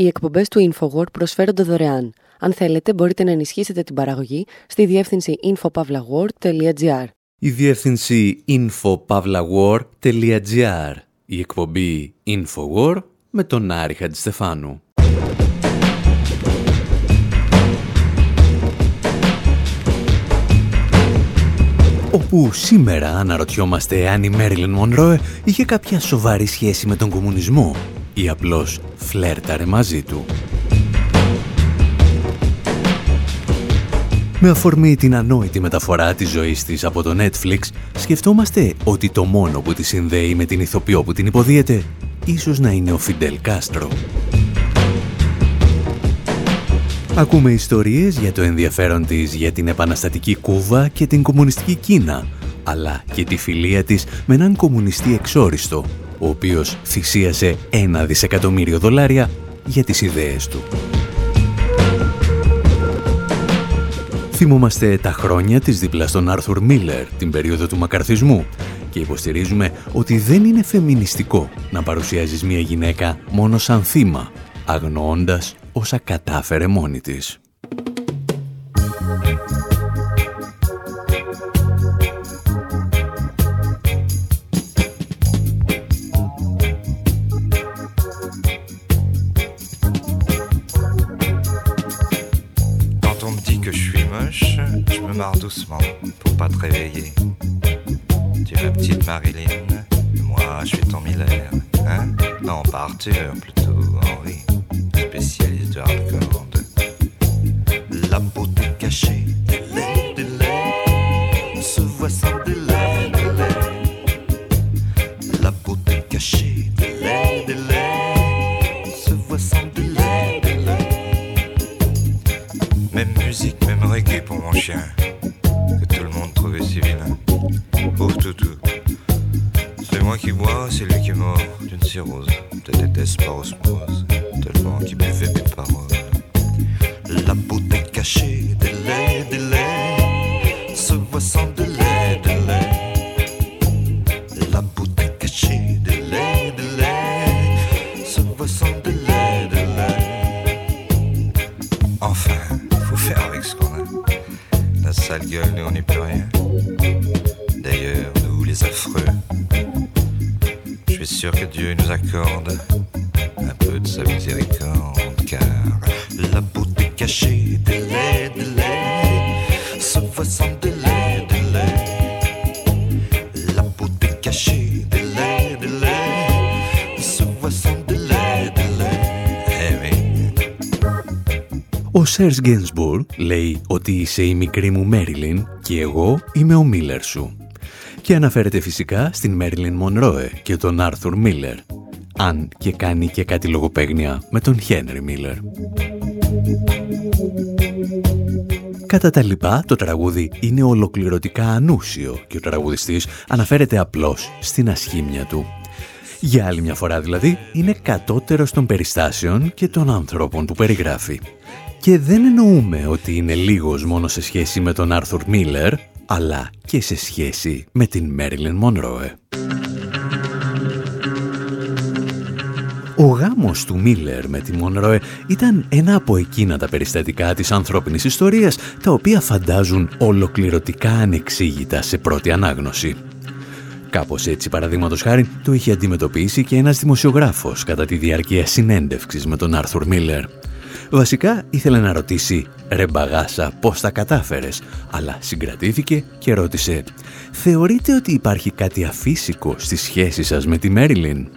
Οι εκπομπές του InfoWord προσφέρονται δωρεάν. Αν θέλετε, μπορείτε να ενισχύσετε την παραγωγή στη διεύθυνση infopavlagor.gr. Η διεύθυνση infopavlagor.gr. Η εκπομπή InfoWord με τον Άρη Χατζηστεφάνου. Όπου σήμερα αναρωτιόμαστε αν η Μέριλιν Μονρόε είχε κάποια σοβαρή σχέση με τον κομμουνισμό ή απλώς φλέρταρε μαζί του. Με αφορμή την ανόητη μεταφορά της ζωής της από το Netflix, σκεφτόμαστε ότι το μόνο που τη συνδέει με την ηθοποιό που την υποδίεται, ίσως να είναι ο Φιντέλ Κάστρο. Ακούμε ιστορίες για το ενδιαφέρον της για την επαναστατική Κούβα και την κομμουνιστική Κίνα, αλλά και τη φιλία της με έναν κομμουνιστή εξόριστο, ο οποίος θυσίασε ένα δισεκατομμύριο δολάρια για τις ιδέες του. Θυμόμαστε τα χρόνια της δίπλα στον Άρθουρ Μίλλερ, την περίοδο του μακαρθισμού, και υποστηρίζουμε ότι δεν είναι φεμινιστικό να παρουσιάζεις μια γυναίκα μόνο σαν θύμα, αγνοώντας όσα κατάφερε μόνη της. Doucement pour pas te réveiller. Tu es petite Marilyn, moi je suis ton Miller. Hein? Non, pas Arthur, plutôt Henri, spécialiste de hardcore. cirrhose, te déteste pas. Ο Σέρς Γκένσμπουρ λέει ότι είσαι η μικρή μου Μέριλιν και εγώ είμαι ο Μίλλερ σου. Και αναφέρεται φυσικά στην Μέριλιν Μονρόε και τον Άρθουρ Μίλλερ, αν και κάνει και κάτι λογοπαίγνια με τον Χένρι Μίλλερ. Κατά τα λοιπά, το τραγούδι είναι ολοκληρωτικά ανούσιο και ο τραγουδιστής αναφέρεται απλώς στην ασχήμια του. Για άλλη μια φορά δηλαδή, είναι κατώτερος των περιστάσεων και των ανθρώπων που περιγράφει. Και δεν εννοούμε ότι είναι λίγος μόνο σε σχέση με τον Άρθουρ Μίλλερ, αλλά και σε σχέση με την Μέριλιν Μονρόε. Ο γάμος του Μίλλερ με τη Μονρόε ήταν ένα από εκείνα τα περιστατικά της ανθρώπινης ιστορίας τα οποία φαντάζουν ολοκληρωτικά ανεξήγητα σε πρώτη ανάγνωση. Κάπως έτσι, παραδείγματος χάρη, το είχε αντιμετωπίσει και ένας δημοσιογράφος κατά τη διάρκεια συνέντευξης με τον Άρθουρ Μίλλερ. Βασικά ήθελε να ρωτήσει «Ρε μπαγάσα, πώς τα κατάφερες» αλλά συγκρατήθηκε και ρώτησε «Θεωρείτε ότι υπάρχει κάτι αφύσικο στη σχέση σας με τη Μέριλιν»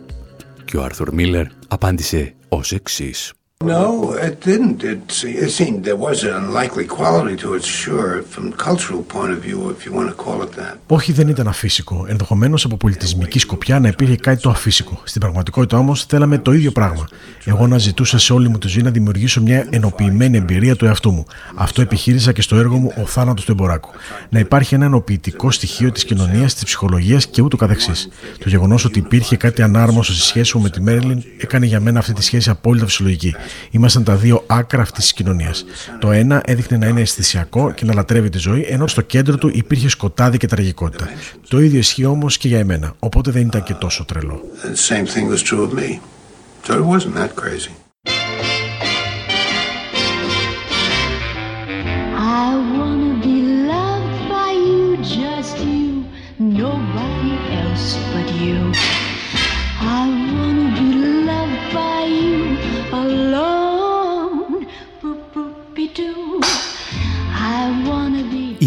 και ο Άρθουρ Μίλλερ απάντησε ως εξής. No, it didn't. It, it seemed there was an unlikely quality to it, sure, from cultural point of view, if you want to call it that. Όχι, δεν ήταν αφύσικο. Ενδεχομένως από πολιτισμική σκοπιά να υπήρχε κάτι το αφύσικο. Στην πραγματικότητα όμως θέλαμε το ίδιο πράγμα. Εγώ να ζητούσα σε όλη μου τη ζωή να δημιουργήσω μια ενοποιημένη εμπειρία του εαυτού μου. Αυτό επιχείρησα και στο έργο μου Ο Θάνατος του Εμποράκου. Να υπάρχει ένα ενοποιητικό στοιχείο της κοινωνίας, της ψυχολογίας και ούτω καθεξής. Το γεγονός ότι υπήρχε κάτι ανάρμοσο στη σχέση μου με τη Μέρλιν έκανε για μένα αυτή τη σχέση απόλυτα φυσιολογική. Ήμασταν τα δύο άκρα αυτής της κοινωνίας. Το ένα έδειχνε να είναι αισθησιακό και να λατρεύει τη ζωή, ενώ στο κέντρο του υπήρχε σκοτάδι και τραγικότητα. Το ίδιο ισχύει όμως και για εμένα, οπότε δεν ήταν και τόσο τρελό.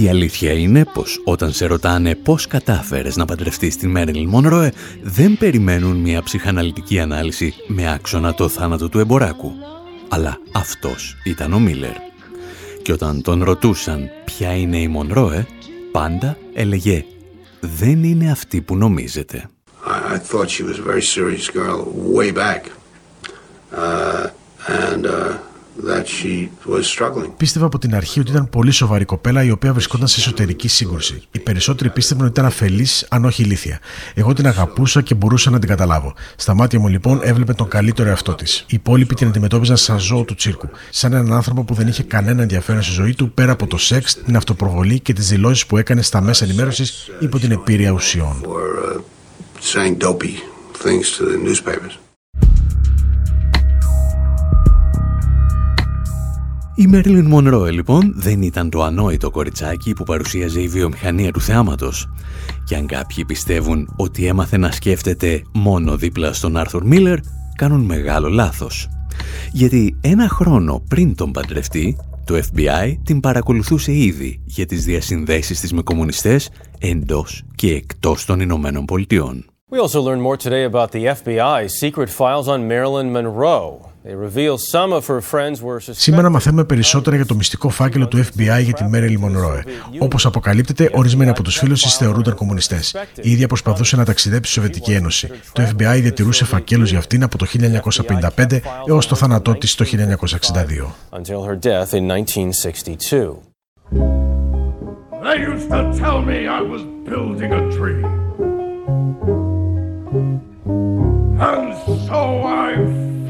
Η αλήθεια είναι πως όταν σε ρωτάνε πώς κατάφερες να παντρευτείς την Μέριλιν Μονρόε, δεν περιμένουν μια ψυχαναλυτική ανάλυση με άξονα το θάνατο του εμποράκου. Αλλά αυτός ήταν ο Μίλλερ. Και όταν τον ρωτούσαν ποια είναι η Μονρόε, πάντα έλεγε «Δεν είναι αυτή που νομίζετε». I, thought she was a very serious girl way back. Uh, and uh, Πίστευα από την αρχή ότι ήταν πολύ σοβαρή κοπέλα η οποία βρισκόταν σε εσωτερική σύγκρουση. Οι περισσότεροι πίστευαν ότι ήταν αφελής, αν όχι ηλίθια. Εγώ την αγαπούσα και μπορούσα να την καταλάβω. Στα μάτια μου λοιπόν έβλεπε τον καλύτερο εαυτό της. Οι υπόλοιποι την αντιμετώπιζαν σαν ζώο του τσίρκου. Σαν έναν άνθρωπο που δεν είχε κανένα ενδιαφέρον στη ζωή του πέρα από το σεξ, την αυτοπροβολή και τις δηλώσεις που έκανε στα μέσα ενημέρωσης υπό την επίρρεια ουσιών. Η Μέρλιν Μονρόε λοιπόν δεν ήταν το ανόητο κοριτσάκι που παρουσίαζε η βιομηχανία του θεάματος. Και αν κάποιοι πιστεύουν ότι έμαθε να σκέφτεται μόνο δίπλα στον Άρθουρ Μίλλερ, κάνουν μεγάλο λάθος. Γιατί ένα χρόνο πριν τον παντρευτεί, το FBI την παρακολουθούσε ήδη για τις διασυνδέσεις της με κομμουνιστές εντός και εκτός των Ηνωμένων Πολιτειών. We also learned more today about the FBI's secret files on Marilyn Monroe. Σήμερα μαθαίνουμε περισσότερα για το μυστικό φάκελο του FBI για τη Μέρελι Μονρόε. Όπως αποκαλύπτεται, ορισμένοι από τους φίλους της θεωρούνταν κομμουνιστές. Η ίδια προσπαθούσε να ταξιδέψει στη Σοβιετική Ένωση. Το FBI διατηρούσε φακέλους για αυτήν από το 1955 έως το θάνατό της το 1962. And so I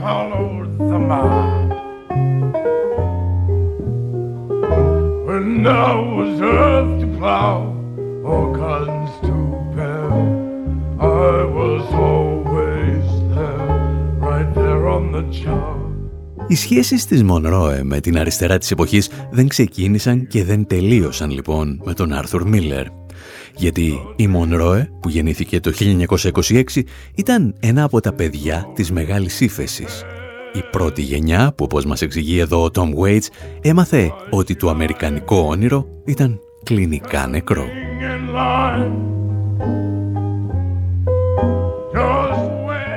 followed the man. When now was earth to plow or guns to bear, I was always there, right there on the job. Οι σχέσεις της Μονρόε με την αριστερά της εποχής δεν ξεκίνησαν και δεν τελείωσαν λοιπόν με τον Άρθουρ Μίλλερ. Γιατί η Μονρόε που γεννήθηκε το 1926 ήταν ένα από τα παιδιά της μεγάλης ύφεσης η πρώτη γενιά που όπως μας εξηγεί εδώ ο Tom Waits έμαθε ότι το αμερικανικό όνειρο ήταν κλινικά νεκρό.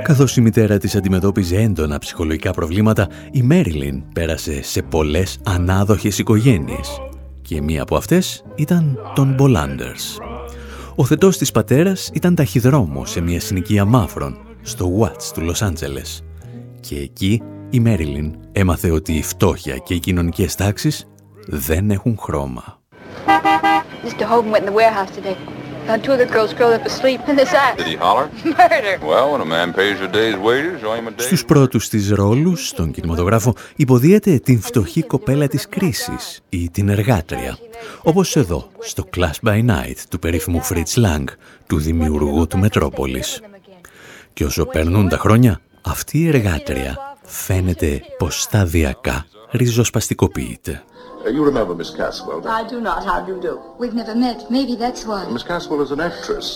Καθώς η μητέρα της αντιμετώπιζε έντονα ψυχολογικά προβλήματα, η Μέριλιν πέρασε σε πολλές ανάδοχες οικογένειες και μία από αυτές ήταν των Μπολάντερς. Ο θετός της πατέρας ήταν ταχυδρόμος σε μια συνοικία μάφρων στο Watts του Λος Άντζελες και εκεί η Μέριλιν έμαθε ότι η φτώχεια και οι κοινωνικές τάξεις δεν έχουν χρώμα. Mr. Hogan went in the warehouse today. Found two of the girls curled up asleep in this Did he holler? Murder. Well, when a man pays a day's wages, or a day... Στους πρώτους της ρόλους, στον κινηματογράφο, υποδίεται την φτωχή κοπέλα της κρίσης ή την εργάτρια. Όπως εδώ, στο Class by Night του περίφημου Fritz Lang, του δημιουργού του Μετρόπολης. Και όσο περνούν τα χρόνια, αυτή η εργάτρια φαίνεται πως σταδιακά ριζοσπαστικοποιείται. You remember Miss Caswell? I do not. How do you do? We've never met. Maybe that's why. Miss Caswell is an actress.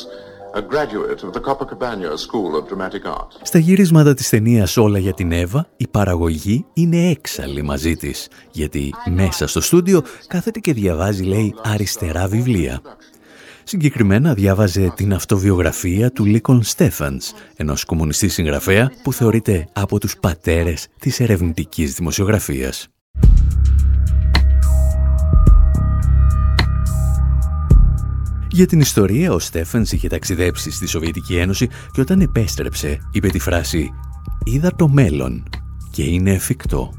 A graduate of the Copacabana School of Dramatic Art. Στα γυρίσματα της ταινίας «Όλα για την Εύα» η παραγωγή είναι έξαλλη μαζί της, γιατί μέσα στο στούντιο κάθεται και διαβάζει, λέει, αριστερά βιβλία. Συγκεκριμένα διάβαζε την αυτοβιογραφία του Λίκον Στέφανς, ενός κομμουνιστή συγγραφέα που θεωρείται από τους πατέρες της ερευνητικής δημοσιογραφίας. Για την ιστορία, ο Στέφανς είχε ταξιδέψει στη Σοβιετική Ένωση και όταν επέστρεψε είπε τη φράση «Είδα το μέλλον και είναι εφικτό».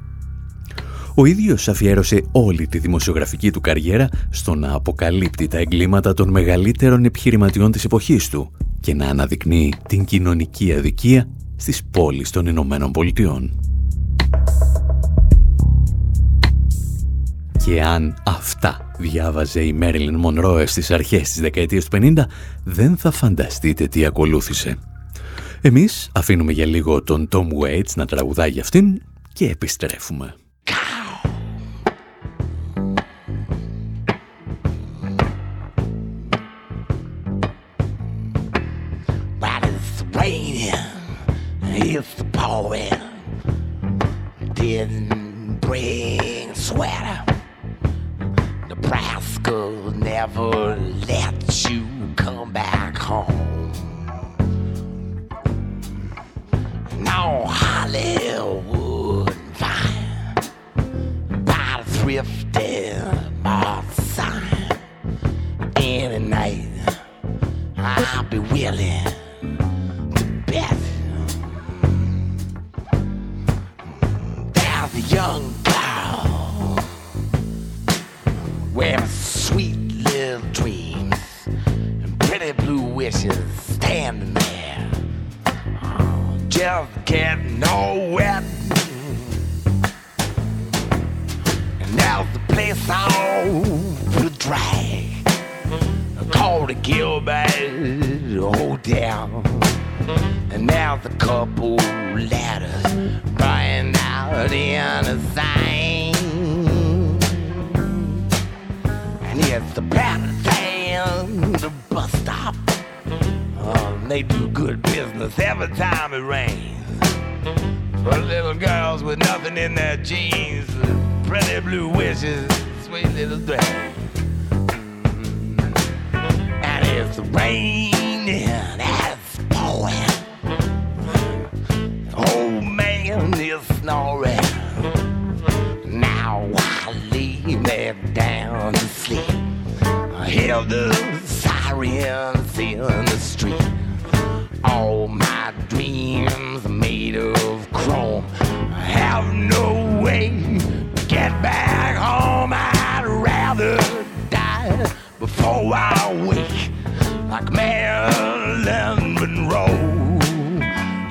Ο ίδιος αφιέρωσε όλη τη δημοσιογραφική του καριέρα στο να αποκαλύπτει τα εγκλήματα των μεγαλύτερων επιχειρηματιών της εποχής του και να αναδεικνύει την κοινωνική αδικία στις πόλεις των Ηνωμένων Πολιτειών. Και αν αυτά διάβαζε η Μέριλιν Μονρόε στις αρχές της δεκαετίας του 50, δεν θα φανταστείτε τι ακολούθησε. Εμείς αφήνουμε για λίγο τον Tom Waits να τραγουδάει για αυτήν και επιστρέφουμε. devil. There's the place on the drag called the Gilbert Hotel. And now the couple ladders burning out in the sign. And it's the Palatine, the bus stop. Oh, they do good business every time it rains. For little girls with nothing in their jeans, pretty blue wishes, sweet little dress. Mm-hmm. And it's raining it's pouring. Oh man is snoring. Now I lay me down to sleep. I hear the sirens in the street. All my dreams made of chrome. I have no way get back home. I'd rather die before I wake like Marilyn Monroe.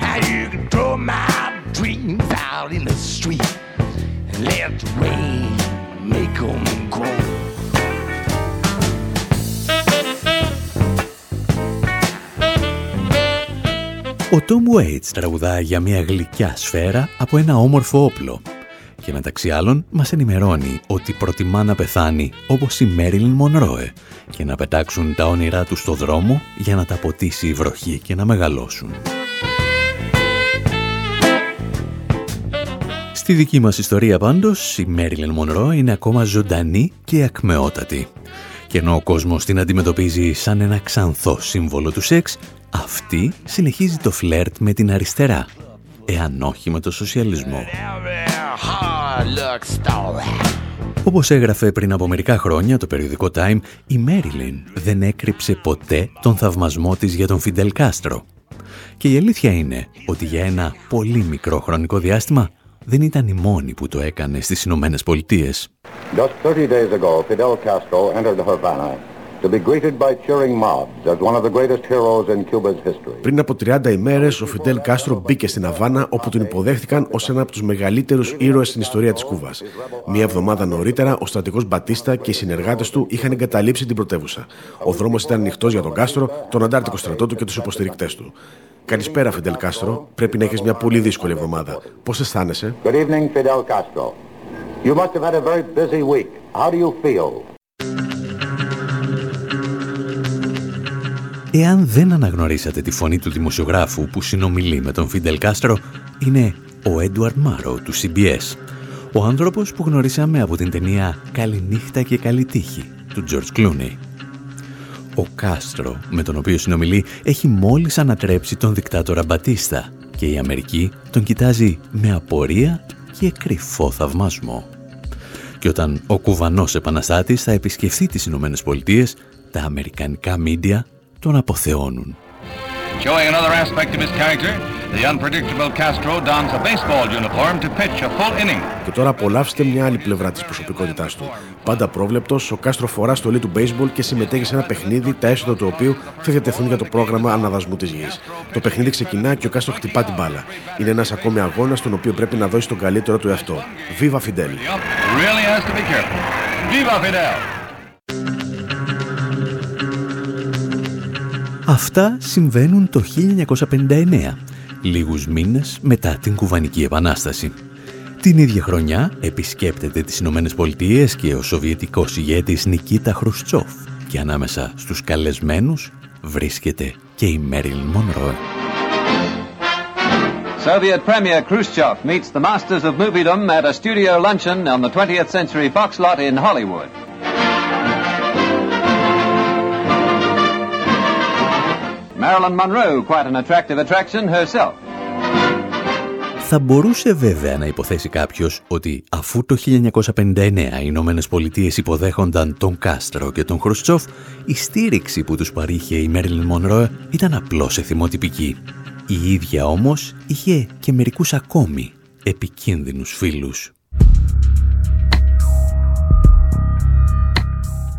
How you can throw my dreams out in the street and let the rain make them grow. Ο Tom Waits τραγουδά για μια γλυκιά σφαίρα από ένα όμορφο όπλο και μεταξύ άλλων μας ενημερώνει ότι προτιμά να πεθάνει όπως η Μέριλιν Μονρόε και να πετάξουν τα όνειρά τους στο δρόμο για να τα ποτίσει η βροχή και να μεγαλώσουν. Στη δική μας ιστορία πάντως, η Μέριλιν Μονρό είναι ακόμα ζωντανή και ακμεότατη. Και ενώ ο κόσμος την αντιμετωπίζει σαν ένα ξανθό σύμβολο του σεξ, αυτή συνεχίζει το φλερτ με την αριστερά, εάν όχι με το σοσιαλισμό. Όπως έγραφε πριν από μερικά χρόνια το περιοδικό Time, η Μέριλιν δεν έκρυψε ποτέ τον θαυμασμό της για τον Φιντελ Κάστρο. Και η αλήθεια είναι ότι για ένα πολύ μικρό χρονικό διάστημα δεν ήταν η μόνη που το έκανε στις Ηνωμένες Πολιτείες. Just 30 days ago, Fidel Castro entered Havana to be greeted by cheering mobs as one of the greatest heroes in Cuba's history. Πριν από 30 ημέρες, ο Φιντέλ Κάστρο μπήκε στην Αβάνα όπου τον υποδέχτηκαν ως ένα από τους μεγαλύτερους ήρωες στην ιστορία της Κούβας. Μία εβδομάδα νωρίτερα, ο στρατηγός Μπατίστα και οι συνεργάτες του είχαν εγκαταλείψει την πρωτεύουσα. Ο δρόμος ήταν ανοιχτός για τον Κάστρο, τον αντάρτικο στρατό του και τους υποστηρικτές του. Καλησπέρα, Φιντελ Κάστρο. Πρέπει να έχεις μια πολύ δύσκολη εβδομάδα. Πώς αισθάνεσαι; Good evening, Fidel Castro. You must have had a very busy week. How do you feel? Εάν δεν αναγνωρίσατε τη φωνή του δημοσιογράφου που συνομιλεί με τον Φίντελ Κάστρο, είναι ο Έντουαρντ Μάροου του CBS. Ο άνθρωπος που γνωρίσαμε από την ταινία «Καληνύχτα και καλή τύχη» του George Clooney. Ο Κάστρο, με τον οποίο συνομιλεί, έχει μόλις ανατρέψει τον δικτάτορα Μπατίστα και η Αμερική τον κοιτάζει με απορία και κρυφό θαυμασμό. Και όταν ο κουβανός επαναστάτης θα επισκεφθεί τις Ηνωμένες Πολιτείες, τα αμερικανικά μίντια τον αποθεώνουν. Showing another aspect of his character, the unpredictable Castro dons a baseball uniform to pitch a full inning. Και τώρα απολαύστε μια άλλη πλευρά της προσωπικότητάς του. Πάντα πρόβλεπτος, ο Κάστρο φορά στολή του baseball και συμμετέχει σε ένα παιχνίδι, τα έσοδα του οποίου θα διατεθούν για το πρόγραμμα αναδασμού της γης. Το παιχνίδι ξεκινά και ο Κάστρο χτυπά την μπάλα. Είναι ένας ακόμη αγώνας στον οποίο πρέπει να δώσει τον καλύτερο του εαυτό. Viva Fidel! Really has to be careful. Viva Fidel! Αυτά συμβαίνουν το 1959, λίγους μήνες μετά την Κουβανική Επανάσταση. Την ίδια χρονιά επισκέπτεται τις Ηνωμένες Πολιτείες και ο Σοβιετικός ηγέτης Νικίτα Χρουστσόφ και ανάμεσα στους καλεσμένους βρίσκεται και η Μέριλ Μονρόε. Soviet Premier Khrushchev meets the masters of moviedom at a studio luncheon on the 20th Century Fox lot in Hollywood. Marilyn Monroe, quite an attractive attraction herself. Θα μπορούσε βέβαια να υποθέσει κάποιος ότι αφού το 1959 οι Ηνωμένες Πολιτείες υποδέχονταν τον Κάστρο και τον Χρουστσόφ, η στήριξη που τους παρήχε η Μέρλιν Μονρόε ήταν απλώς εθιμοτυπική. Η ίδια όμως είχε και μερικούς ακόμη επικίνδυνους φίλους.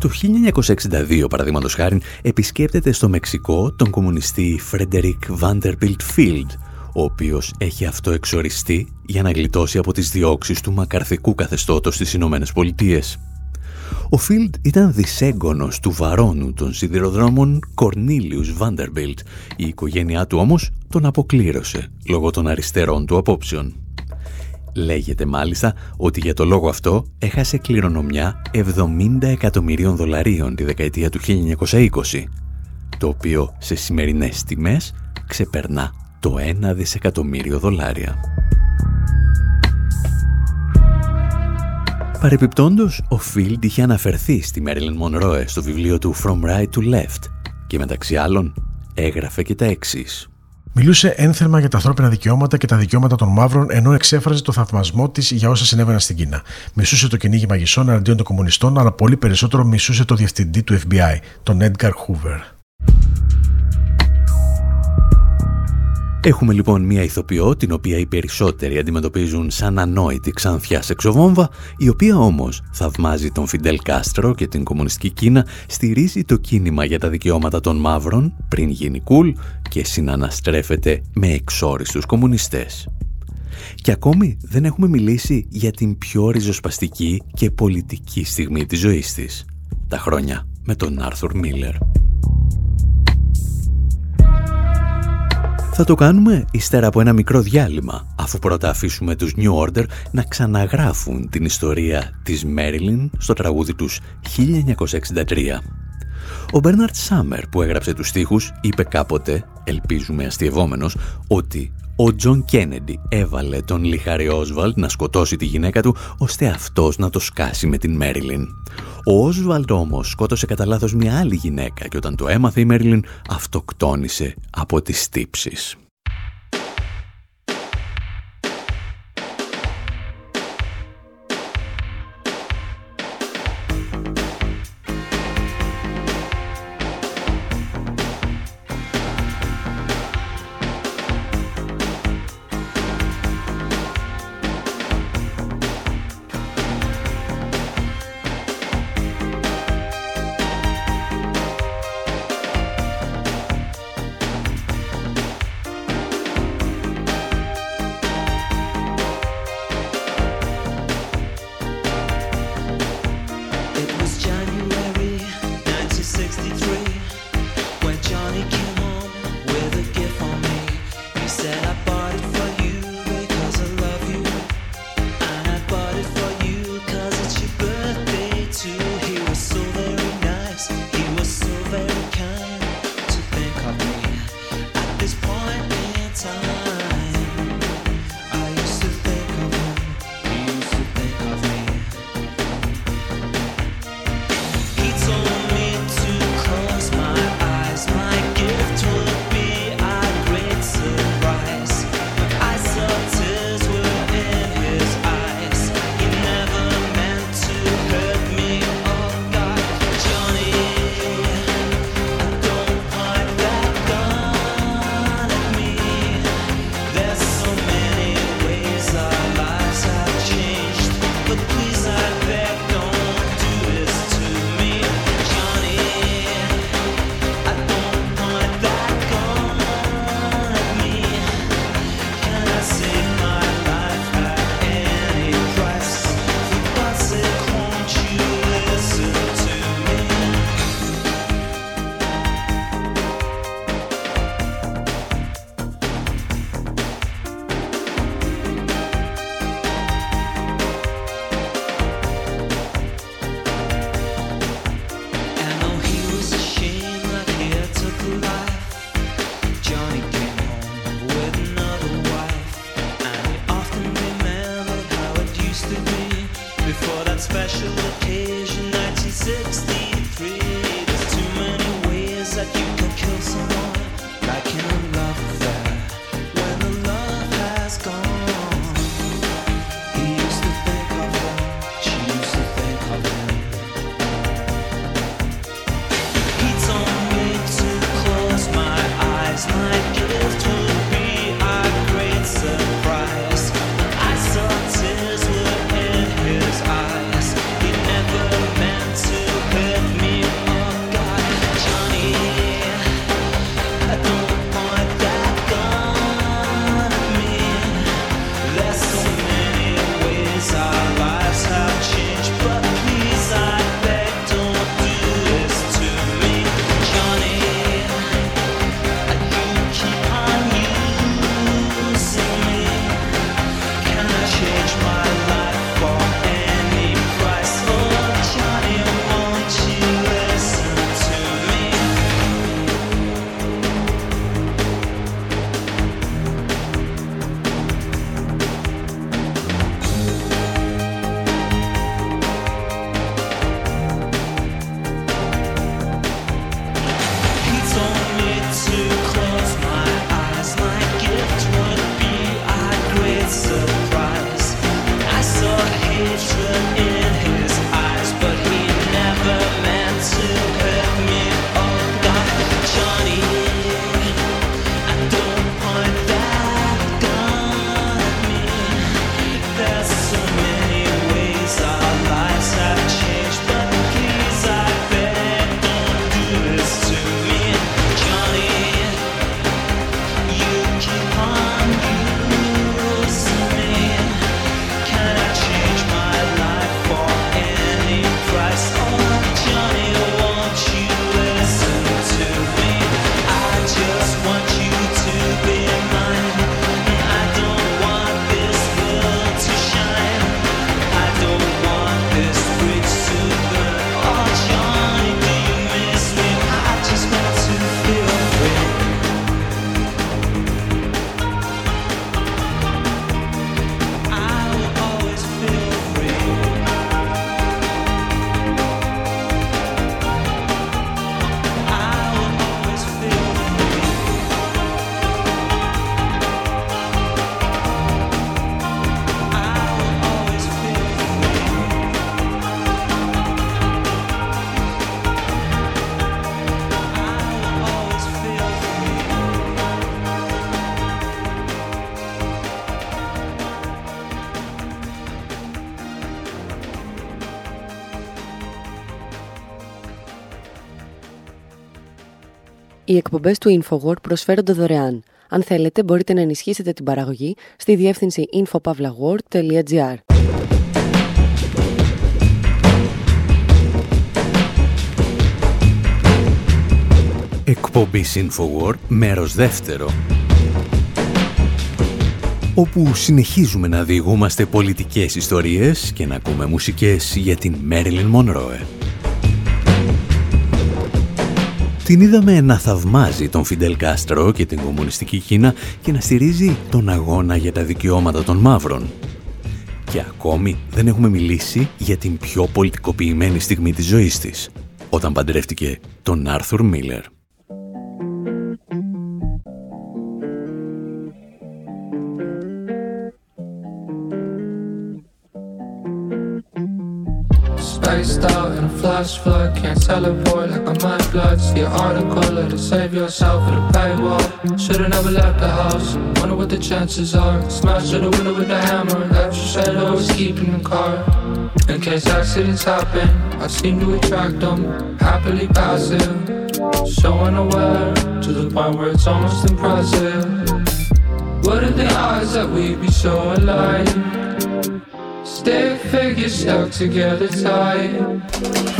Το 1962, παραδείγματος χάρη, επισκέπτεται στο Μεξικό τον κομμουνιστή Φρέντερικ Βάντερπιλτ Φίλντ, ο οποίος έχει αυτό εξοριστεί για να γλιτώσει από τις διώξεις του μακαρθικού καθεστώτος στις Ηνωμένες Πολιτείες. Ο Φίλντ ήταν δυσέγγονος του βαρόνου των σιδηροδρόμων Κορνίλιους Βάντερμπιλτ. Η οικογένειά του όμως τον αποκλήρωσε λόγω των αριστερών του απόψεων. Λέγεται μάλιστα ότι για το λόγο αυτό έχασε κληρονομιά 70 εκατομμυρίων δολαρίων τη δεκαετία του 1920, το οποίο σε σημερινές τιμές ξεπερνά το 1 δισεκατομμύριο δολάρια. Παρεπιπτόντος, ο Φίλντ είχε αναφερθεί στη Μέριλιν Μονρόε στο βιβλίο του From Right to Left και μεταξύ άλλων έγραφε και τα εξής. Μιλούσε ένθερμα για τα ανθρώπινα δικαιώματα και τα δικαιώματα των μαύρων, ενώ εξέφραζε το θαυμασμό της για όσα συνέβαιναν στην Κίνα. Μισούσε το κυνήγι μαγισσών εναντίον των κομμουνιστών, αλλά πολύ περισσότερο μισούσε το διευθυντή του FBI, τον Edgar Hoover. Έχουμε λοιπόν μια ηθοποιό την οποία οι περισσότεροι αντιμετωπίζουν σαν ανόητη ξανθιά σεξοβόμβα, η οποία όμως θαυμάζει τον Φιντέλ Κάστρο και την κομμουνιστική Κίνα, στηρίζει το κίνημα για τα δικαιώματα των μαύρων πριν γίνει κουλ και συναναστρέφεται με εξόριστους κομμουνιστές. Και ακόμη δεν έχουμε μιλήσει για την πιο ριζοσπαστική και πολιτική στιγμή της ζωής της. Τα χρόνια με τον Άρθουρ Μίλλερ. Θα το κάνουμε ύστερα από ένα μικρό διάλειμμα, αφού πρώτα αφήσουμε τους New Order να ξαναγράφουν την ιστορία της Marilyn στο τραγούδι τους 1963. Ο Μπέρναρντ Σάμνερ που έγραψε τους στίχους είπε κάποτε, ελπίζουμε αστειευόμενος, ότι ο Τζον Κένεντι έβαλε τον Λι Χάρβεϊ Όσβαλντ να σκοτώσει τη γυναίκα του, ώστε αυτός να το σκάσει με την Μέριλιν. Ο Όσβαλντ όμως σκότωσε κατά λάθος μια άλλη γυναίκα και όταν το έμαθε η Μέριλιν αυτοκτόνησε από τις τύψεις. Οι εκπομπές του InfoWord προσφέρονται δωρεάν. Αν θέλετε, μπορείτε να ενισχύσετε την παραγωγή στη διεύθυνση infopavlagor.gr. Εκπομπής InfoWord, μέρος δεύτερο όπου συνεχίζουμε να διηγούμαστε πολιτικές ιστορίες και να ακούμε μουσικές για την Μέριλιν Μονρόε. Την είδαμε να θαυμάζει τον Φιντελ Κάστρο και την κομμουνιστική Κίνα και να στηρίζει τον αγώνα για τα δικαιώματα των μαύρων. Και ακόμη δεν έχουμε μιλήσει για την πιο πολιτικοποιημένη στιγμή της ζωής της, όταν παντρεύτηκε τον Άρθουρ Μίλλερ. Flash flood, can't teleport like I'm my blood. See an article to save yourself at a paywall. Should've never left the house. Wonder what the chances are. Smash through the window with a hammer. Left your shadow was keeping the car. In case accidents happen, I seem to attract them. Happily passive, so unaware to the point where it's almost impressive. What are the odds that we'd be so alike? Stick figures stuck together tight.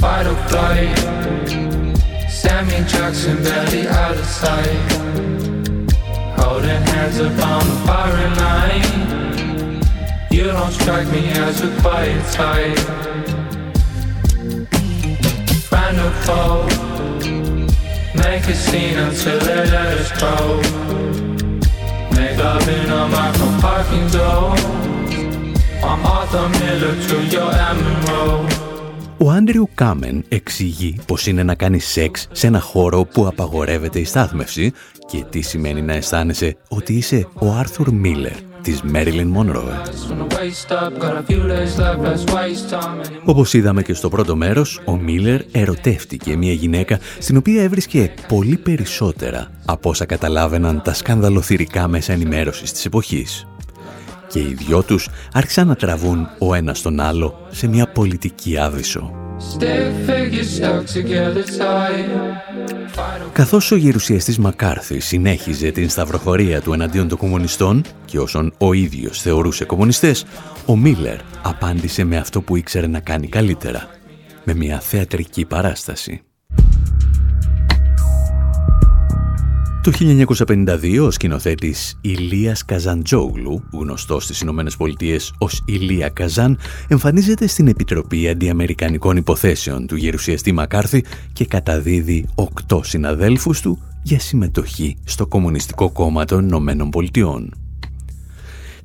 Fight or flight. Sammy Jackson barely out of sight. Holding hands up on the firing line. You don't strike me as a quiet type. Friend or foe. Make a scene until they let us go. Make love in a micro parking door. Ο Άντριου Κάμεν εξηγεί πως είναι να κάνει σεξ σε ένα χώρο που απαγορεύεται η στάθμευση και τι σημαίνει να αισθάνεσαι ότι είσαι ο Άρθουρ Μίλλερ της Μέριλιν Μονρόε. Όπως είδαμε και στο πρώτο μέρος, ο Μίλλερ ερωτεύτηκε μια γυναίκα στην οποία έβρισκε πολύ περισσότερα από όσα καταλάβαιναν τα σκανδαλοθυρικά μέσα ενημέρωσης της εποχής και οι δυο τους άρχισαν να τραβούν ο ένας τον άλλο σε μια πολιτική άβυσο. Καθώς ο γερουσιαστής Μακάρθη συνέχιζε την σταυροχωρία του εναντίον των κομμουνιστών και όσων ο ίδιος θεωρούσε κομμουνιστές, ο Μίλλερ απάντησε με αυτό που ήξερε να κάνει καλύτερα, με μια θεατρική παράσταση. Το 1952 ο σκηνοθέτης Ηλίας Καζαντζόγλου, γνωστός στις Ηνωμένες Πολιτείες ως Ηλία Καζάν, εμφανίζεται στην Επιτροπή Αντιαμερικανικών Υποθέσεων του γερουσιαστή Μακάρθη και καταδίδει οκτώ συναδέλφους του για συμμετοχή στο Κομμουνιστικό Κόμμα των Ηνωμένων Πολιτειών.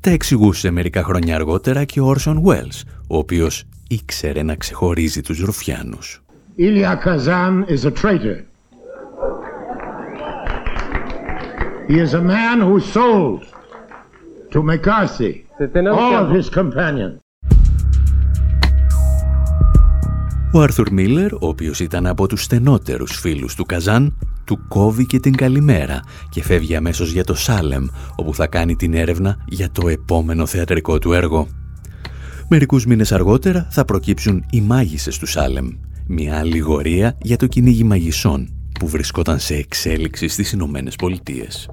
Τα εξηγούσε μερικά χρόνια αργότερα και ο Όρσον Βέλς, ο οποίος ήξερε να ξεχωρίζει τους ρουφιάνους. Ilya Kazan is a traitor. He is a man who sold to McCarthy all of his companions. Ο Άρθουρ Μίλλερ, ο οποίος ήταν από τους στενότερους φίλους του Καζάν, του κόβει και την καλημέρα και φεύγει αμέσως για το Σάλεμ, όπου θα κάνει την έρευνα για το επόμενο θεατρικό του έργο. Μερικούς μήνες αργότερα θα προκύψουν οι μάγισσες του Σάλεμ, μια αλληγορία για το κυνήγι μαγισσών που βρισκόταν σε εξέλιξη στις Ηνωμένες Πολιτείες.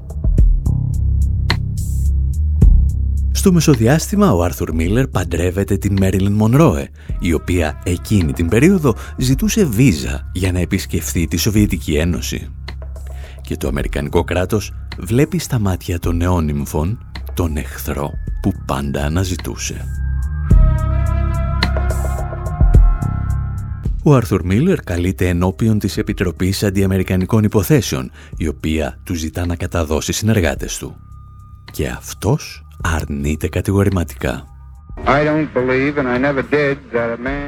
Στο μεσοδιάστημα ο Άρθουρ Μίλλερ παντρεύεται την Μέριλιν Μονρόε, η οποία εκείνη την περίοδο ζητούσε βίζα για να επισκεφθεί τη Σοβιετική Ένωση. Και το Αμερικανικό κράτος βλέπει στα μάτια των νεόνυμφων τον εχθρό που πάντα αναζητούσε. Ο Άρθουρ Μίλλερ καλείται ενώπιον της Επιτροπής Αντιαμερικανικών Υποθέσεων, η οποία του ζητά να καταδώσει συνεργάτες του. Και αυτός αρνείται κατηγορηματικά.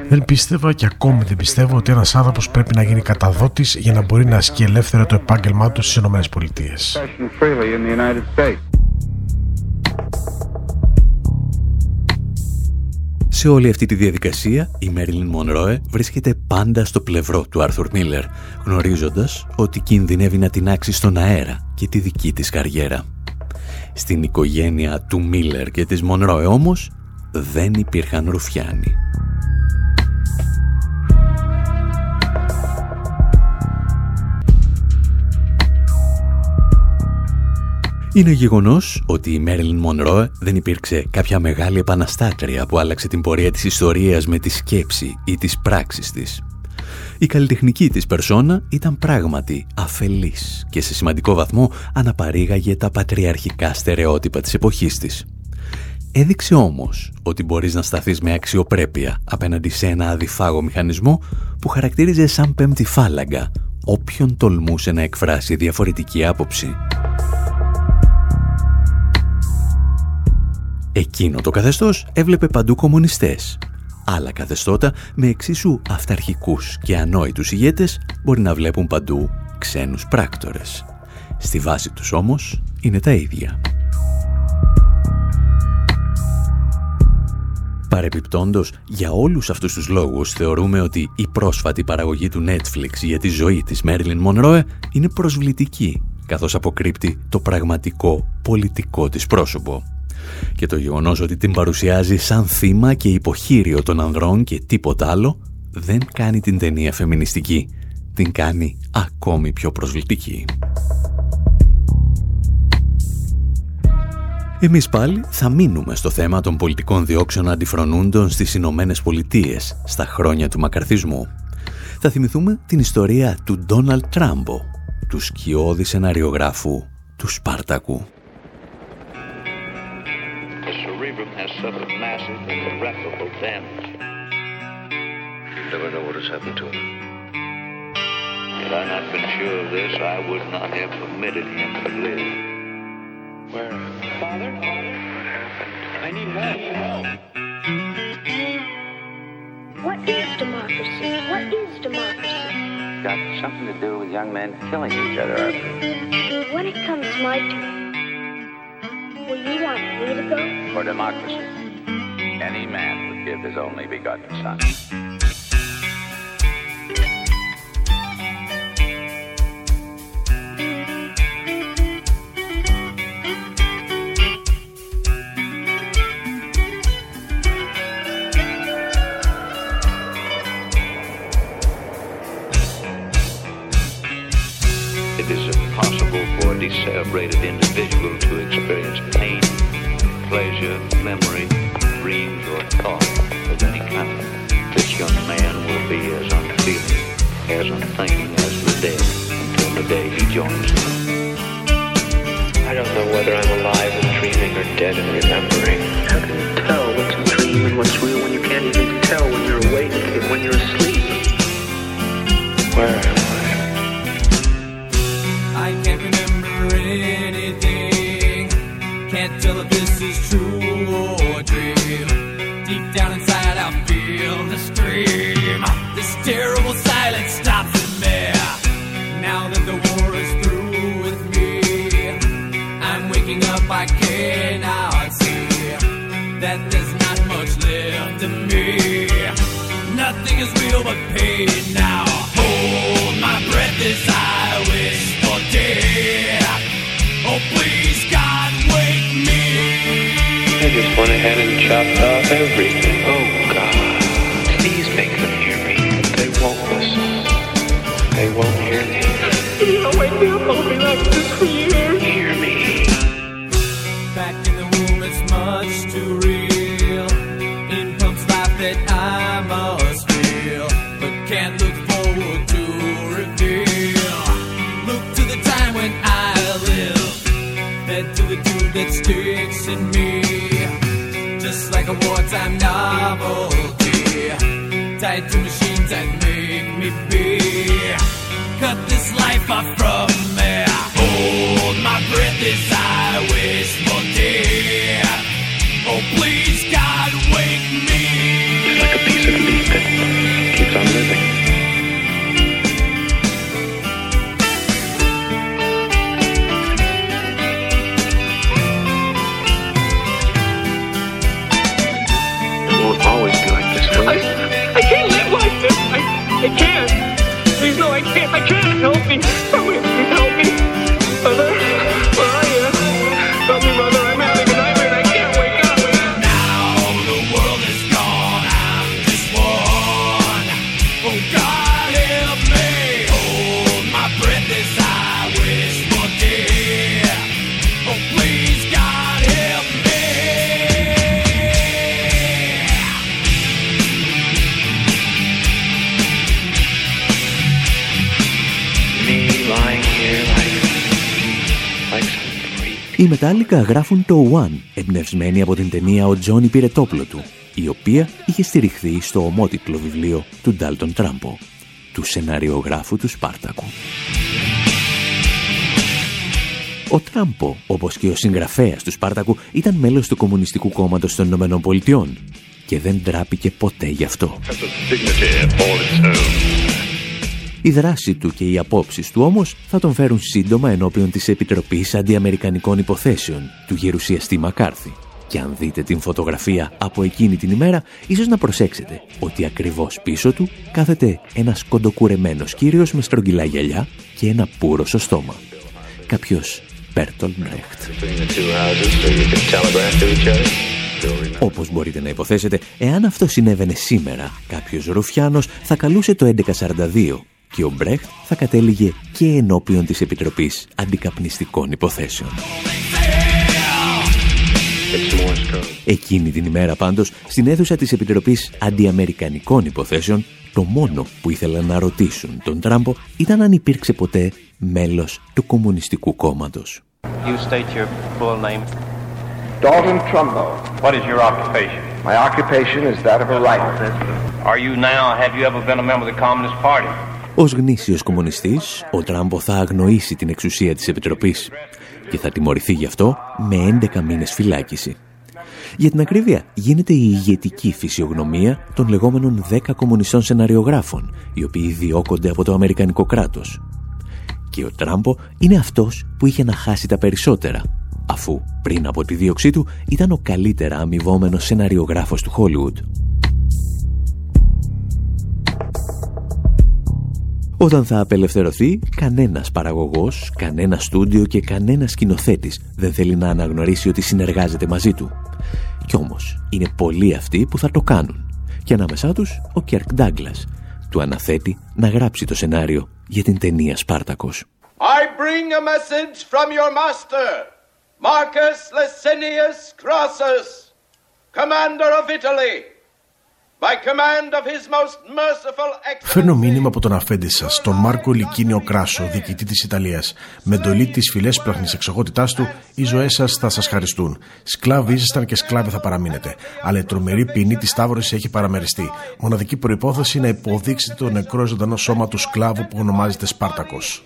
Δεν πίστευα και ακόμη δεν πιστεύω ότι ένας άνθρωπος πρέπει να γίνει καταδότης για να μπορεί να ασκεί ελεύθερα το επάγγελμά του στις ΗΠΑ. Σε όλη αυτή τη διαδικασία, η Μέριλιν Μονρόε βρίσκεται πάντα στο πλευρό του Άρθουρ Μίλλερ, γνωρίζοντας ότι κινδυνεύει να την άξει στον αέρα και τη δική της καριέρα. Στην οικογένεια του Μίλλερ και της Μονρόε όμως δεν υπήρχαν ρουφιάνοι. Είναι γεγονός ότι η Μέριλιν Μονρόε δεν υπήρξε κάποια μεγάλη επαναστάτρια που άλλαξε την πορεία της ιστορίας με τη σκέψη ή τις πράξεις της. Η καλλιτεχνική της περσόνα ήταν πράγματι αφελής και σε σημαντικό βαθμό αναπαρήγαγε τα πατριαρχικά στερεότυπα της εποχής της. Έδειξε όμως ότι μπορείς να σταθείς με αξιοπρέπεια απέναντι σε ένα αδιφάγο μηχανισμό που χαρακτήριζε σαν πέμπτη φάλαγγα όποιον τολμούσε να εκφράσει διαφορετική άποψη. Εκείνο το καθεστώς έβλεπε παντού κομμουνιστές. Άλλα καθεστώτα με εξίσου αυταρχικούς και ανόητους ηγέτες μπορεί να βλέπουν παντού ξένους πράκτορες. Στη βάση τους όμως είναι τα ίδια. Παρεπιπτόντος, για όλους αυτούς τους λόγους θεωρούμε ότι η πρόσφατη παραγωγή του Netflix για τη ζωή της Μέρλιν Monroe είναι προσβλητική, καθώς αποκρύπτει το πραγματικό πολιτικό της πρόσωπο και το γεγονός ότι την παρουσιάζει σαν θύμα και υποχείριο των ανδρών και τίποτα άλλο δεν κάνει την ταινία φεμινιστική. Την κάνει ακόμη πιο προσβλητική. Εμείς πάλι θα μείνουμε στο θέμα των πολιτικών διώξεων αντιφρονούντων στις Ηνωμένες Πολιτείες στα χρόνια του μακαρθισμού. Θα θυμηθούμε την ιστορία του Ντόναλτ Τράμπο, του σκιώδη σεναριογράφου του Σπάρτακου. Suffered massive and irreparable damage. You never know what has happened to him. Had I not been sure of this, I would not have permitted him to live. Where? Father? What happened? I need help. Help. What is democracy? What is democracy? Got something to do with young men killing each other, When it comes my turn, Will you want me to go? For democracy, any man would give his only begotten son. It is impossible for a decelebrated individual pleasure, memory, dreams, or thought of any kind. This young man will be as unfeeling, as unthinking as the dead until the day he joins them. I don't know whether I'm alive and dreaming or dead and remembering. How can you tell what's a dream and what's real when you can't even tell when you're awake and when you're asleep? Where went ahead and chopped off everything. Oh, God. Please make them hear me. They won't listen. They won't hear me. You wake me up, I'll be like this for years. ok 再次心 Help me. Οι Metallica γράφουν το One, εμπνευσμένοι από την ταινία «Ο Τζόνι πήρε το όπλο του», η οποία είχε στηριχθεί στο ομότιτλο βιβλίο του Ντάλτον Τράμπο, του σεναριογράφου του Σπάρτακου. Ο Τράμπο, όπως και ο συγγραφέας του Σπάρτακου, ήταν μέλος του Κομμουνιστικού Κόμματος των Ηνωμένων Πολιτειών και δεν τράπηκε ποτέ γι' αυτό. Η δράση του και οι απόψεις του όμως θα τον φέρουν σύντομα ενώπιον της Επιτροπής Αντιαμερικανικών Υποθέσεων του γερουσιαστή Μακάρθη. Και αν δείτε την φωτογραφία από εκείνη την ημέρα, ίσως να προσέξετε ότι ακριβώς πίσω του κάθεται ένας κοντοκουρεμένος κύριος με στρογγυλά γυαλιά και ένα πουρο στο στόμα. Κάποιος Μπέρτολ Μπρέχτ. Όπως μπορείτε να υποθέσετε, εάν αυτό συνέβαινε σήμερα, κάποιος Ρουφιάνος θα καλούσε το 1142 και ο Μπρέχτ θα κατέληγε και ενώπιον της Επιτροπής Αντικαπνιστικών Υποθέσεων. Εκείνη την ημέρα πάντως, στην αίθουσα της Επιτροπής Αντιαμερικανικών Υποθέσεων, το μόνο που ήθελαν να ρωτήσουν τον Τράμπο ήταν αν υπήρξε ποτέ μέλος του Κομμουνιστικού Κόμματος. You state your full name. Dalton Trumbo. What is your occupation? My occupation is that of a writer. Are you now, have you ever been a member of the Communist Party? Ως γνήσιος κομμουνιστής, ο Τράμπο θα αγνοήσει την εξουσία της Επιτροπής και θα τιμωρηθεί γι' αυτό με 11 μήνες φυλάκιση. Για την ακρίβεια, γίνεται η ηγετική φυσιογνωμία των λεγόμενων 10 κομμουνιστών σεναριογράφων, οι οποίοι διώκονται από το Αμερικανικό κράτος. Και ο Τράμπο είναι αυτός που είχε να χάσει τα περισσότερα, αφού πριν από τη δίωξή του ήταν ο καλύτερα αμοιβόμενος σεναριογράφος του Χόλιουντ. Όταν θα απελευθερωθεί, κανένας παραγωγός, κανένα στούντιο και κανένας σκηνοθέτης δεν θέλει να αναγνωρίσει ότι συνεργάζεται μαζί του. Κι όμως, είναι πολλοί αυτοί που θα το κάνουν. Και ανάμεσά τους, ο Κέρκ Ντάγκλας. Του αναθέτει να γράψει το σενάριο για την ταινία Σπάρτακος. I bring a message from your master, Marcus Licinius Crassus, commander of Italy. Φέρνω μήνυμα από τον αφέντη σας, τον Μάρκο Λικίνιο Κράσο, διοικητή της Ιταλίας. Με εντολή της φιλέσπραχνη εξοχότητάς του, οι ζωές σας θα σας χαριστούν. Σκλάβοι ήσασταν και σκλάβοι θα παραμείνετε. Αλλά η τρομερή ποινή της Σταύρωσης έχει παραμεριστεί. Μοναδική προπόθεση να υποδείξετε το νεκρό ζωντανό σώμα του σκλάβου που ονομάζεται Σπάρτακος.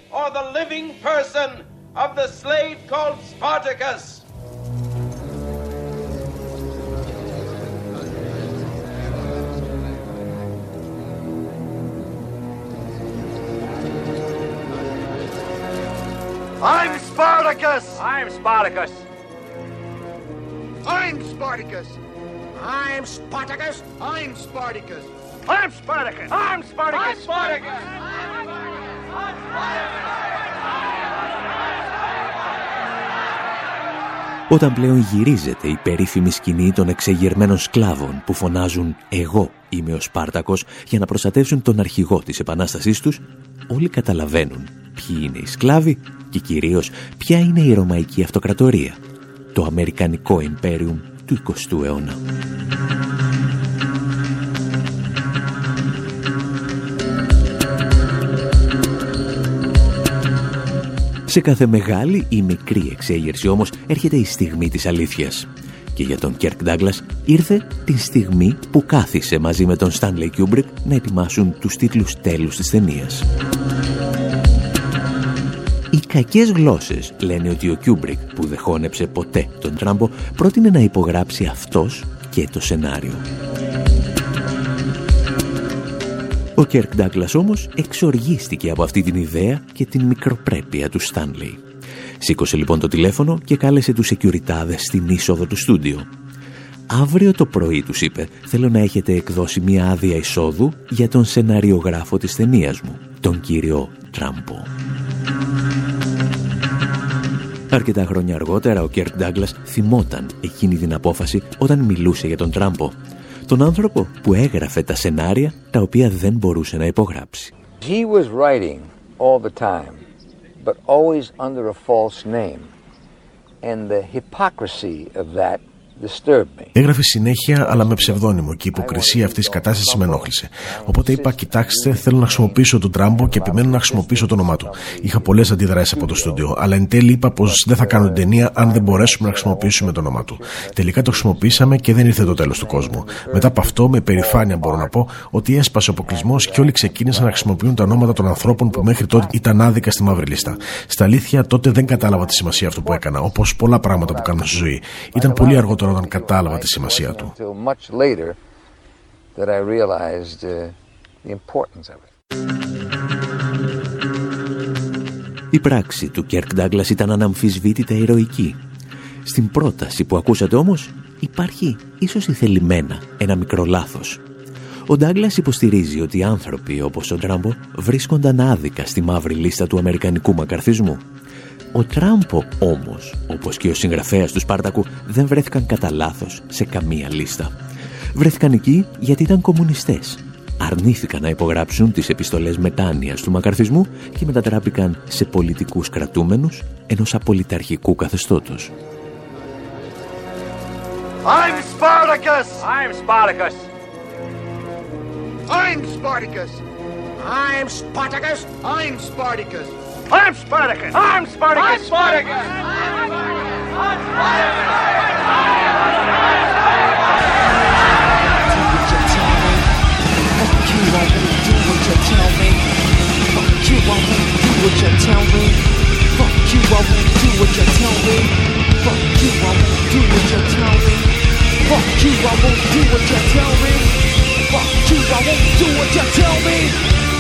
Or the living person of the slave called Spartacus. I'm Spartacus! I'm Spartacus. I'm Spartacus! I'm Spartacus! I'm Spartacus! I'm Spartacus. I'm Spartacus. I'm Spartacus. Όταν πλέον γυρίζεται η περίφημη σκηνή των εξεγερμένων σκλάβων που φωνάζουν «Εγώ είμαι ο Σπάρτακος» για να προστατεύσουν τον αρχηγό της επανάστασής τους, όλοι καταλαβαίνουν ποιοι είναι οι σκλάβοι και κυρίως ποια είναι η Ρωμαϊκή Αυτοκρατορία, το Αμερικανικό Ιμπέριουμ του 20ου αιώνα. Σε κάθε μεγάλη ή μικρή εξέγερση όμως έρχεται η στιγμή της αλήθειας. Και για τον Κερκ Ντάγκλας ήρθε η στιγμή που κάθισε μαζί με τον Στάνλεϊ Κιούμπρικ να ετοιμάσουν τους τίτλους τέλους της ταινίας. Οι κακές γλώσσες λένε ότι ο Κιούμπρικ που δεν χώνεψε ποτέ τον Τράμπο πρότεινε να υπογράψει αυτός και το σενάριο. Ο Κερκ Ντάγκλας όμως εξοργίστηκε από αυτή την ιδέα και την μικροπρέπεια του Στάνλεϊ. Σήκωσε λοιπόν το τηλέφωνο και κάλεσε τους σεκιουριτάδες στην είσοδο του στούντιο. «Αύριο το πρωί», τους είπε, «θέλω να έχετε εκδώσει μια άδεια εισόδου για τον σεναριογράφο της ταινίας μου, τον κύριο Τράμπο». Αρκετά χρόνια αργότερα ο Κερκ Ντάγκλας θυμόταν εκείνη την απόφαση όταν μιλούσε για τον Τράμπο. Τον άνθρωπο που έγραφε τα σενάρια τα οποία δεν μπορούσε να υπογράψει. He was writing all the time, but always under a false name. And the hypocrisy of that Έγραφε συνέχεια, αλλά με ψευδόνυμο και η υποκρισία αυτής της κατάστασης με ενόχλησε. Οπότε είπα: Κοιτάξτε, θέλω να χρησιμοποιήσω τον Τράμπο και επιμένω να χρησιμοποιήσω το όνομά του. Είχα πολλές αντιδράσεις από το στούντιο, αλλά εν τέλει είπα πως δεν θα κάνω την ταινία αν δεν μπορέσουμε να χρησιμοποιήσουμε το όνομά του. Τελικά το χρησιμοποιήσαμε και δεν ήρθε το τέλος του κόσμου. Μετά από αυτό, με περηφάνεια μπορώ να πω ότι έσπασε ο αποκλεισμός και όλοι ξεκίνησαν να χρησιμοποιούν τα ονόματα των ανθρώπων που μέχρι τότε ήταν άδικα στη μαύρη λίστα. Στα αλήθεια, τότε δεν κατάλαβα τη σημασία αυτού που έκανα, όπως πολλά πράγματα που κάνουμε στη ζωή. Ήταν πολύ αργότερο όταν κατάλαβα τη σημασία του. Η πράξη του Κέρκ Ντάγκλας ήταν αναμφισβήτητα ηρωική. Στην πρόταση που ακούσατε όμως υπάρχει ίσως ηθελημένα ένα μικρό λάθος. Ο Ντάγκλας υποστηρίζει ότι οι άνθρωποι όπως ο Τράμπο βρίσκονταν άδικα στη μαύρη λίστα του αμερικανικού μακαρθισμού ο Τράμπο όμως, όπως και ο συγγραφέας του Σπάρτακου, δεν βρέθηκαν κατά λάθος σε καμία λίστα. Βρέθηκαν εκεί γιατί ήταν κομμουνιστές. Αρνήθηκαν να υπογράψουν τις επιστολές μετάνοιας του μακαρθισμού και μετατράπηκαν σε πολιτικούς κρατούμενους ενός απολυταρχικού καθεστώτος. I'm Spartacus! I'm Spartacus! I'm Spartacus! I'm Spartacus! I'm Spartacus! I'm Spartacus! I'm Spartacus! I'm Spartacus! I'm Fuck you, I won't do what you tell me! Fuck you, I won't do what you tell me. Fuck you, I won't do what you tell me. Fuck you, I won't do what you tell me.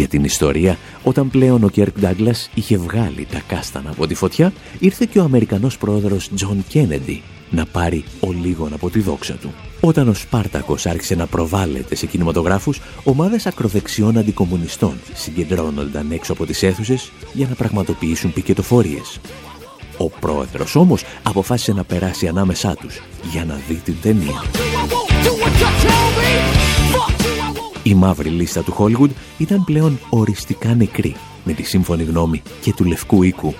Για την ιστορία, όταν πλέον ο Κερκ Ντάγκλας είχε βγάλει τα κάστανα από τη φωτιά, ήρθε και ο Αμερικανός πρόεδρος Τζον Κένεντι να πάρει ο λίγον από τη δόξα του. Όταν ο Σπάρτακος άρχισε να προβάλλεται σε κινηματογράφους, ομάδες ακροδεξιών αντικομουνιστών συγκεντρώνονταν έξω από τις αίθουσες για να πραγματοποιήσουν πικετοφορίες. Ο πρόεδρος όμως αποφάσισε να περάσει ανάμεσά τους για να δει την ταινία. Η μαύρη λίστα του Hollywood ήταν πλέον οριστικά νεκρή με τη σύμφωνη γνώμη και του Λευκού Οίκου.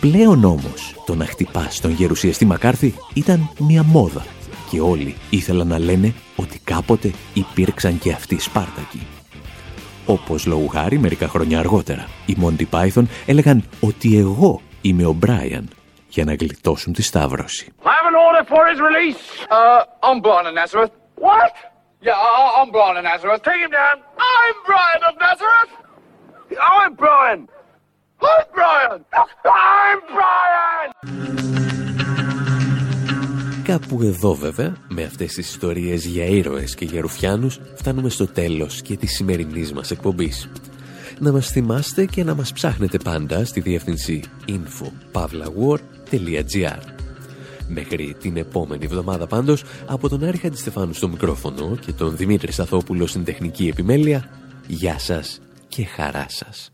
Πλέον όμως το να χτυπάς τον γερουσιαστή Μακάρθη ήταν μια μόδα και όλοι ήθελαν να λένε ότι κάποτε υπήρξαν και αυτοί Σπάρτακοι. Όπως λόγου χάρη μερικά χρόνια αργότερα, οι Monty Python έλεγαν ότι εγώ είμαι ο Μπράιαν για να γλιτώσουν τη Σταύρωση. I have an order for his release. Uh, I'm Brian of Nazareth. What? Yeah, I- I'm Brian of Nazareth. Take him down. I'm Brian of Nazareth. I'm Brian. I'm Brian. I'm Brian. Κάπου εδώ βέβαια, με αυτές τις ιστορίες για ήρωες και για ρουφιάνους, φτάνουμε στο τέλος και της σημερινής μας εκπομπής. Να μας θυμάστε και να μας ψάχνετε πάντα στη διεύθυνση info.pavlawar.gr Μέχρι την επόμενη εβδομάδα πάντως, από τον Άρη Χαντιστεφάνου στο μικρόφωνο και τον Δημήτρη Σαθόπουλο στην τεχνική επιμέλεια, γεια σας και χαρά σας.